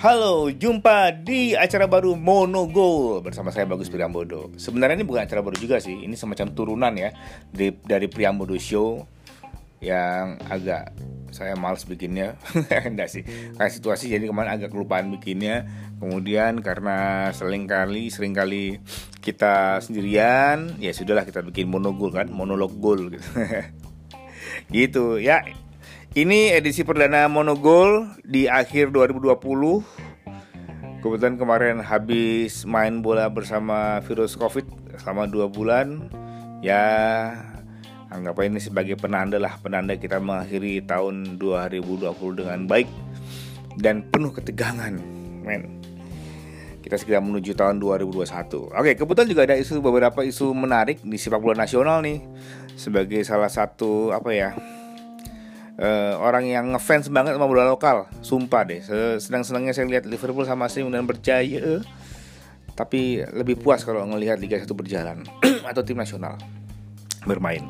Halo, jumpa di acara baru Monogol bersama saya Bagus Priambodo. Sebenarnya ini bukan acara baru juga sih, ini semacam turunan ya dari, dari Priambodo Show yang agak saya males bikinnya, enggak sih. Karena situasi jadi kemarin agak kelupaan bikinnya. Kemudian karena sering kali sering kali kita sendirian, ya sudahlah kita bikin monogol kan, monolog gol gitu. gitu ya ini edisi perdana Monogol di akhir 2020. Kebetulan kemarin habis main bola bersama virus Covid selama dua bulan. Ya, anggap ini sebagai penanda lah, penanda kita mengakhiri tahun 2020 dengan baik dan penuh ketegangan, men. Kita segera menuju tahun 2021. Oke, kebetulan juga ada isu beberapa isu menarik di sepak bola nasional nih sebagai salah satu apa ya? Uh, orang yang ngefans banget sama bola lokal. Sumpah deh senang-senangnya saya lihat Liverpool sama AC Milan berjaya. Tapi lebih puas kalau ngelihat Liga 1 berjalan atau tim nasional bermain.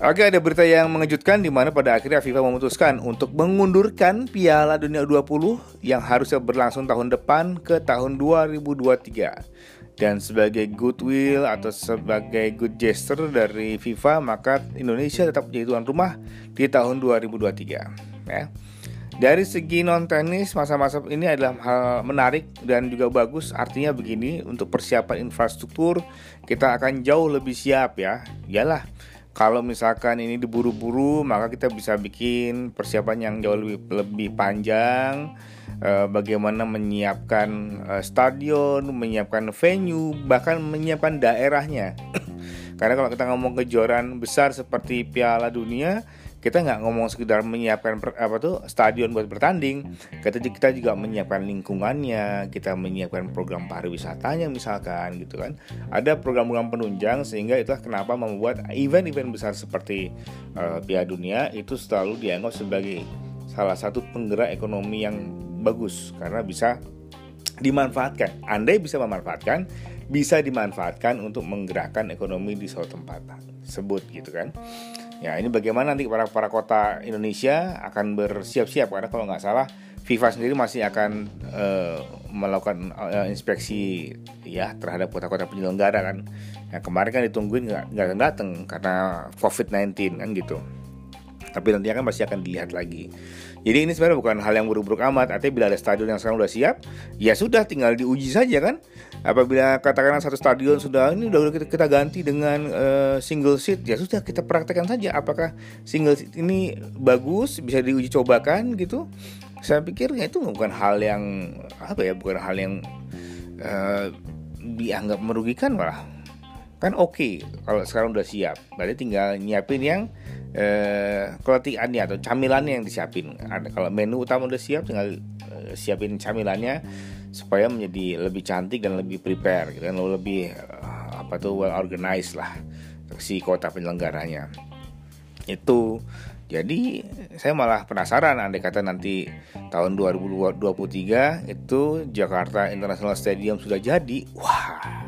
Oke ada berita yang mengejutkan di mana pada akhirnya FIFA memutuskan untuk mengundurkan Piala Dunia 20 yang harusnya berlangsung tahun depan ke tahun 2023 dan sebagai goodwill atau sebagai good gesture dari FIFA maka Indonesia tetap menjadi tuan rumah di tahun 2023 ya. Dari segi non teknis masa-masa ini adalah hal menarik dan juga bagus artinya begini untuk persiapan infrastruktur kita akan jauh lebih siap ya. Yalah kalau misalkan ini diburu-buru maka kita bisa bikin persiapan yang jauh lebih lebih panjang uh, bagaimana menyiapkan uh, stadion, menyiapkan venue, bahkan menyiapkan daerahnya. Karena kalau kita ngomong kejuaraan besar seperti Piala Dunia, kita nggak ngomong sekedar menyiapkan per, apa tuh stadion buat bertanding, kita kita juga menyiapkan lingkungannya, kita menyiapkan program pariwisatanya misalkan gitu kan. Ada program-program penunjang sehingga itulah kenapa membuat event-event besar seperti uh, Piala Dunia itu selalu dianggap sebagai salah satu penggerak ekonomi yang bagus karena bisa dimanfaatkan. Andai bisa memanfaatkan, bisa dimanfaatkan untuk menggerakkan ekonomi di suatu tempat sebut gitu kan. Ya ini bagaimana nanti para para kota Indonesia akan bersiap-siap karena kalau nggak salah FIFA sendiri masih akan uh, melakukan uh, inspeksi ya terhadap kota-kota penyelenggara kan. Yang kemarin kan ditungguin nggak datang karena COVID-19 kan gitu. Tapi nanti akan pasti akan dilihat lagi. Jadi ini sebenarnya bukan hal yang buruk-buruk amat. Artinya bila ada stadion yang sekarang sudah siap, ya sudah tinggal diuji saja kan. Apabila katakanlah satu stadion sudah ini udah kita, kita ganti dengan uh, single seat, ya sudah kita praktekkan saja apakah single seat ini bagus bisa diuji cobakan gitu. Saya pikir ya itu bukan hal yang apa ya, bukan hal yang uh, dianggap merugikan malah kan oke okay, kalau sekarang udah siap berarti tinggal nyiapin yang eh, keletikannya atau camilannya yang disiapin. Kalau menu utama udah siap tinggal eh, siapin camilannya supaya menjadi lebih cantik dan lebih prepare gitu kan. Lebih eh, apa tuh well organized lah si kota penyelenggaranya. Itu. Jadi saya malah penasaran andai kata nanti tahun 2023 itu Jakarta International Stadium sudah jadi. Wah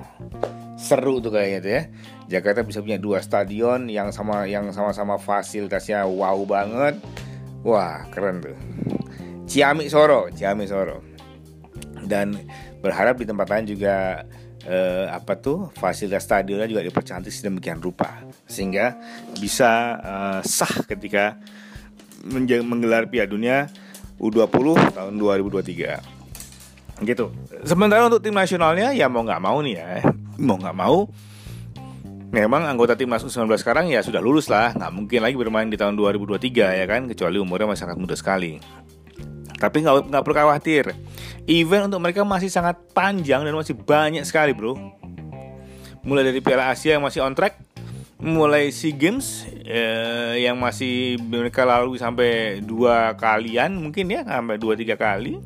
seru tuh kayaknya tuh ya. Jakarta bisa punya dua stadion yang sama yang sama-sama fasilitasnya wow banget. Wah keren tuh. Ciamik Soro Ciamik Soro. Dan berharap di tempat lain juga eh, apa tuh fasilitas stadionnya juga dipercantik sedemikian rupa. Sehingga bisa eh, sah ketika menggelar Piala Dunia U20 tahun 2023 gitu. Sementara untuk tim nasionalnya ya mau nggak mau nih ya mau nggak mau memang anggota timnas U19 sekarang ya sudah lulus lah. Nggak mungkin lagi bermain di tahun 2023 ya kan? Kecuali umurnya masih sangat muda sekali. Tapi nggak nggak perlu khawatir. Event untuk mereka masih sangat panjang dan masih banyak sekali bro. Mulai dari Piala Asia yang masih on track mulai SEA Games eh, yang masih mereka lalui sampai dua kalian mungkin ya sampai dua tiga kali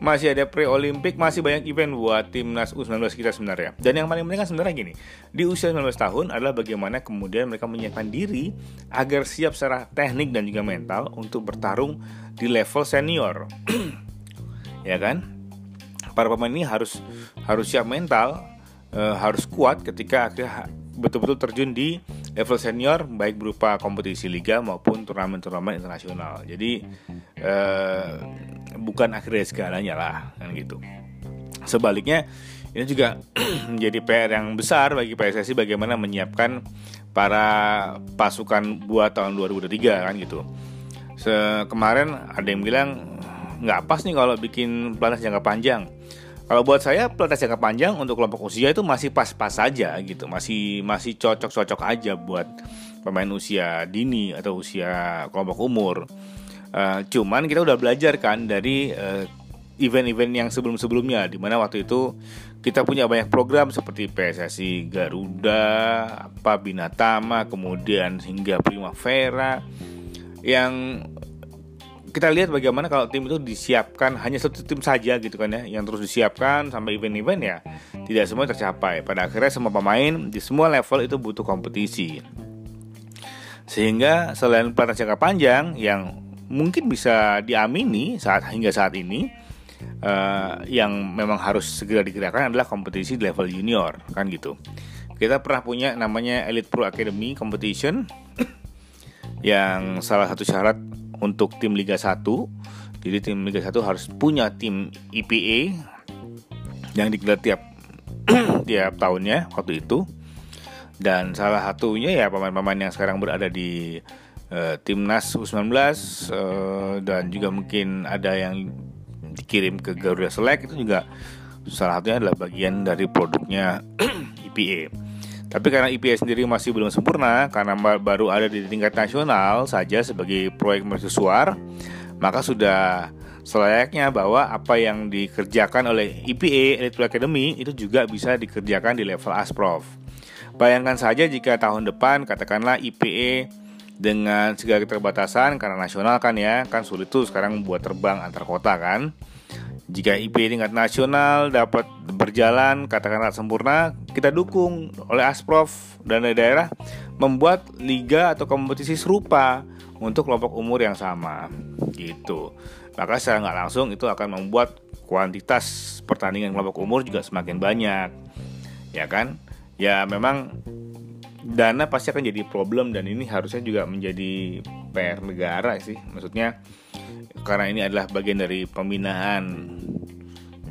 masih ada pre-olimpik, masih banyak event buat timnas U19 kita sebenarnya. Dan yang paling penting kan sebenarnya gini, di usia 19 tahun adalah bagaimana kemudian mereka menyiapkan diri agar siap secara teknik dan juga mental untuk bertarung di level senior. ya kan? Para pemain ini harus harus siap mental, uh, harus kuat ketika akhirnya betul-betul terjun di level senior baik berupa kompetisi liga maupun turnamen-turnamen internasional. Jadi uh, bukan akhirnya segalanya lah kan gitu. Sebaliknya ini juga menjadi PR yang besar bagi PSSI bagaimana menyiapkan para pasukan buat tahun 2023 kan gitu. Se kemarin ada yang bilang nggak pas nih kalau bikin pelatnas jangka panjang. Kalau buat saya pelatnas jangka panjang untuk kelompok usia itu masih pas-pas saja gitu, masih masih cocok-cocok aja buat pemain usia dini atau usia kelompok umur. Uh, cuman kita udah belajar kan dari uh, event-event yang sebelum-sebelumnya di mana waktu itu kita punya banyak program seperti PSSI Garuda, apa Binatama, kemudian hingga Primavera yang kita lihat bagaimana kalau tim itu disiapkan hanya satu tim saja gitu kan ya yang terus disiapkan sampai event-event ya tidak semua tercapai pada akhirnya semua pemain di semua level itu butuh kompetisi sehingga selain pelatnas jangka panjang yang mungkin bisa diamini saat hingga saat ini uh, yang memang harus segera digerakkan adalah kompetisi di level junior kan gitu. Kita pernah punya namanya Elite Pro Academy Competition yang salah satu syarat untuk tim Liga 1 jadi tim Liga 1 harus punya tim IPA yang digelar tiap tiap tahunnya waktu itu dan salah satunya ya pemain-pemain yang sekarang berada di uh, timnas U19 uh, dan juga mungkin ada yang dikirim ke Garuda Select itu juga salah satunya adalah bagian dari produknya IPA. Tapi karena IPA sendiri masih belum sempurna karena baru ada di tingkat nasional saja sebagai proyek mercusuar, maka sudah selayaknya bahwa apa yang dikerjakan oleh IPA Elite Academy itu juga bisa dikerjakan di level Asprof. Bayangkan saja jika tahun depan katakanlah IPA dengan segala keterbatasan karena nasional kan ya kan sulit tuh sekarang buat terbang antar kota kan jika IP tingkat nasional dapat berjalan katakanlah sempurna kita dukung oleh Asprof dan daerah membuat liga atau kompetisi serupa untuk kelompok umur yang sama. Gitu. Maka secara nggak langsung itu akan membuat kuantitas pertandingan kelompok umur juga semakin banyak. Ya kan? Ya memang dana pasti akan jadi problem dan ini harusnya juga menjadi PR negara sih. Maksudnya karena ini adalah bagian dari pembinaan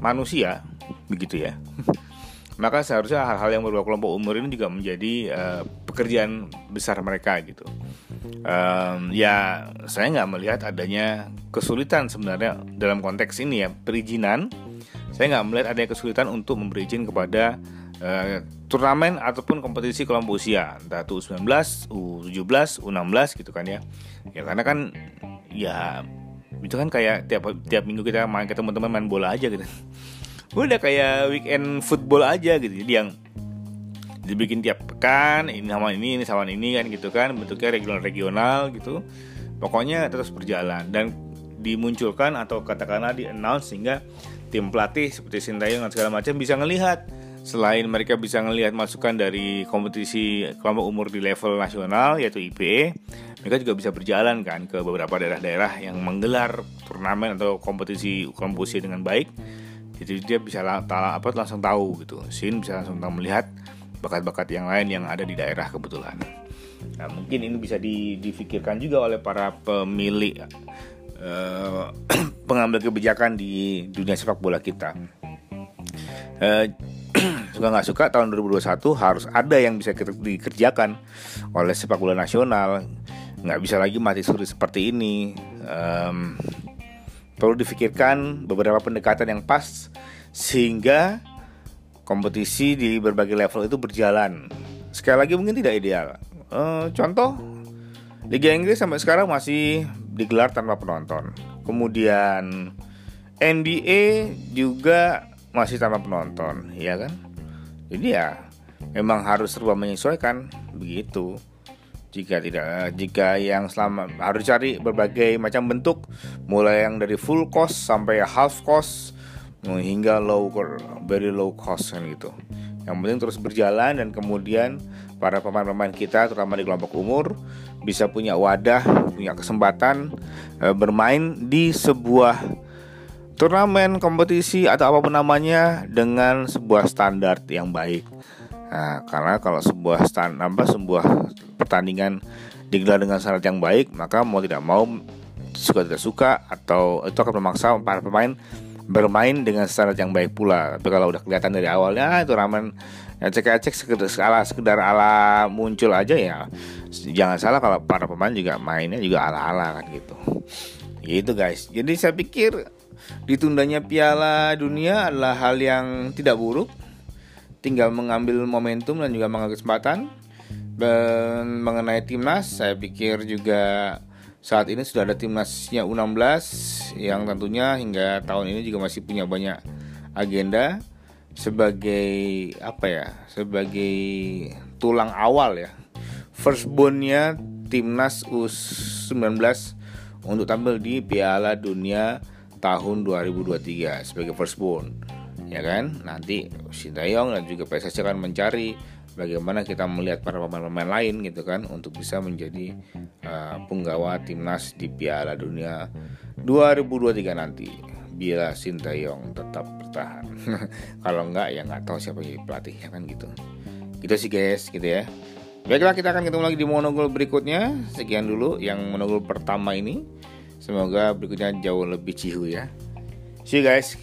manusia begitu ya. Maka seharusnya hal-hal yang berbau kelompok umur ini juga menjadi uh, pekerjaan besar mereka gitu. Um, ya saya nggak melihat adanya kesulitan sebenarnya dalam konteks ini ya perizinan. Saya nggak melihat adanya kesulitan untuk memberi izin kepada uh, turnamen ataupun kompetisi kelompok usia entah itu U19, U17, U16 gitu kan ya. Ya karena kan ya itu kan kayak tiap tiap minggu kita main ke teman-teman main bola aja gitu. Udah kayak weekend football aja gitu. Jadi yang dibikin tiap pekan ini sama ini ini sama ini kan gitu kan bentuknya regional regional gitu pokoknya terus berjalan dan dimunculkan atau katakanlah di announce sehingga tim pelatih seperti Sintayong dan segala macam bisa ngelihat Selain mereka bisa melihat masukan dari kompetisi kelompok umur di level nasional yaitu IPE, mereka juga bisa berjalan kan ke beberapa daerah-daerah yang menggelar turnamen atau kompetisi kelompok usia dengan baik. Jadi dia bisa apa langsung tahu gitu. Sin bisa langsung tahu melihat bakat-bakat yang lain yang ada di daerah kebetulan. Nah, mungkin ini bisa di, difikirkan juga oleh para pemilik uh, pengambil kebijakan di dunia sepak bola kita. Uh, suka nggak suka tahun 2021 harus ada yang bisa dikerjakan oleh sepak bola nasional. Nggak bisa lagi mati suri seperti ini. Um, perlu difikirkan beberapa pendekatan yang pas sehingga kompetisi di berbagai level itu berjalan. Sekali lagi mungkin tidak ideal. Uh, contoh Liga Inggris sampai sekarang masih digelar tanpa penonton. Kemudian NBA juga masih tanpa penonton ya kan? Jadi ya memang harus serba menyesuaikan begitu. Jika tidak jika yang selama harus cari berbagai macam bentuk mulai yang dari full cost sampai half cost hingga low very low cost kan gitu. Yang penting terus berjalan dan kemudian para pemain-pemain kita terutama di kelompok umur bisa punya wadah punya kesempatan e, bermain di sebuah turnamen, kompetisi atau apa pun namanya dengan sebuah standar yang baik. Nah, karena kalau sebuah stand apa sebuah pertandingan digelar dengan syarat yang baik, maka mau tidak mau suka tidak suka atau itu akan memaksa para pemain bermain dengan standar yang baik pula. Tapi kalau udah kelihatan dari awalnya itu ramen ya cek cek sekedar ala sekedar ala muncul aja ya. Jangan salah kalau para pemain juga mainnya juga ala ala kan gitu. Gitu guys. Jadi saya pikir ditundanya Piala Dunia adalah hal yang tidak buruk. Tinggal mengambil momentum dan juga mengambil kesempatan. Dan mengenai timnas, saya pikir juga saat ini sudah ada timnasnya U16 yang tentunya hingga tahun ini juga masih punya banyak agenda sebagai apa ya sebagai tulang awal ya firstbornnya timnas U19 untuk tampil di Piala Dunia tahun 2023 sebagai firstborn ya kan? Nanti Sintayong dan juga PSSI akan mencari bagaimana kita melihat para pemain-pemain lain gitu kan untuk bisa menjadi uh, penggawa timnas di Piala Dunia 2023 nanti bila Sintayong tetap bertahan. Kalau enggak ya nggak tahu siapa jadi pelatihnya kan gitu. Gitu sih guys gitu ya. Baiklah kita akan ketemu lagi di monogol berikutnya. Sekian dulu yang monogol pertama ini semoga berikutnya jauh lebih cihu ya. See you guys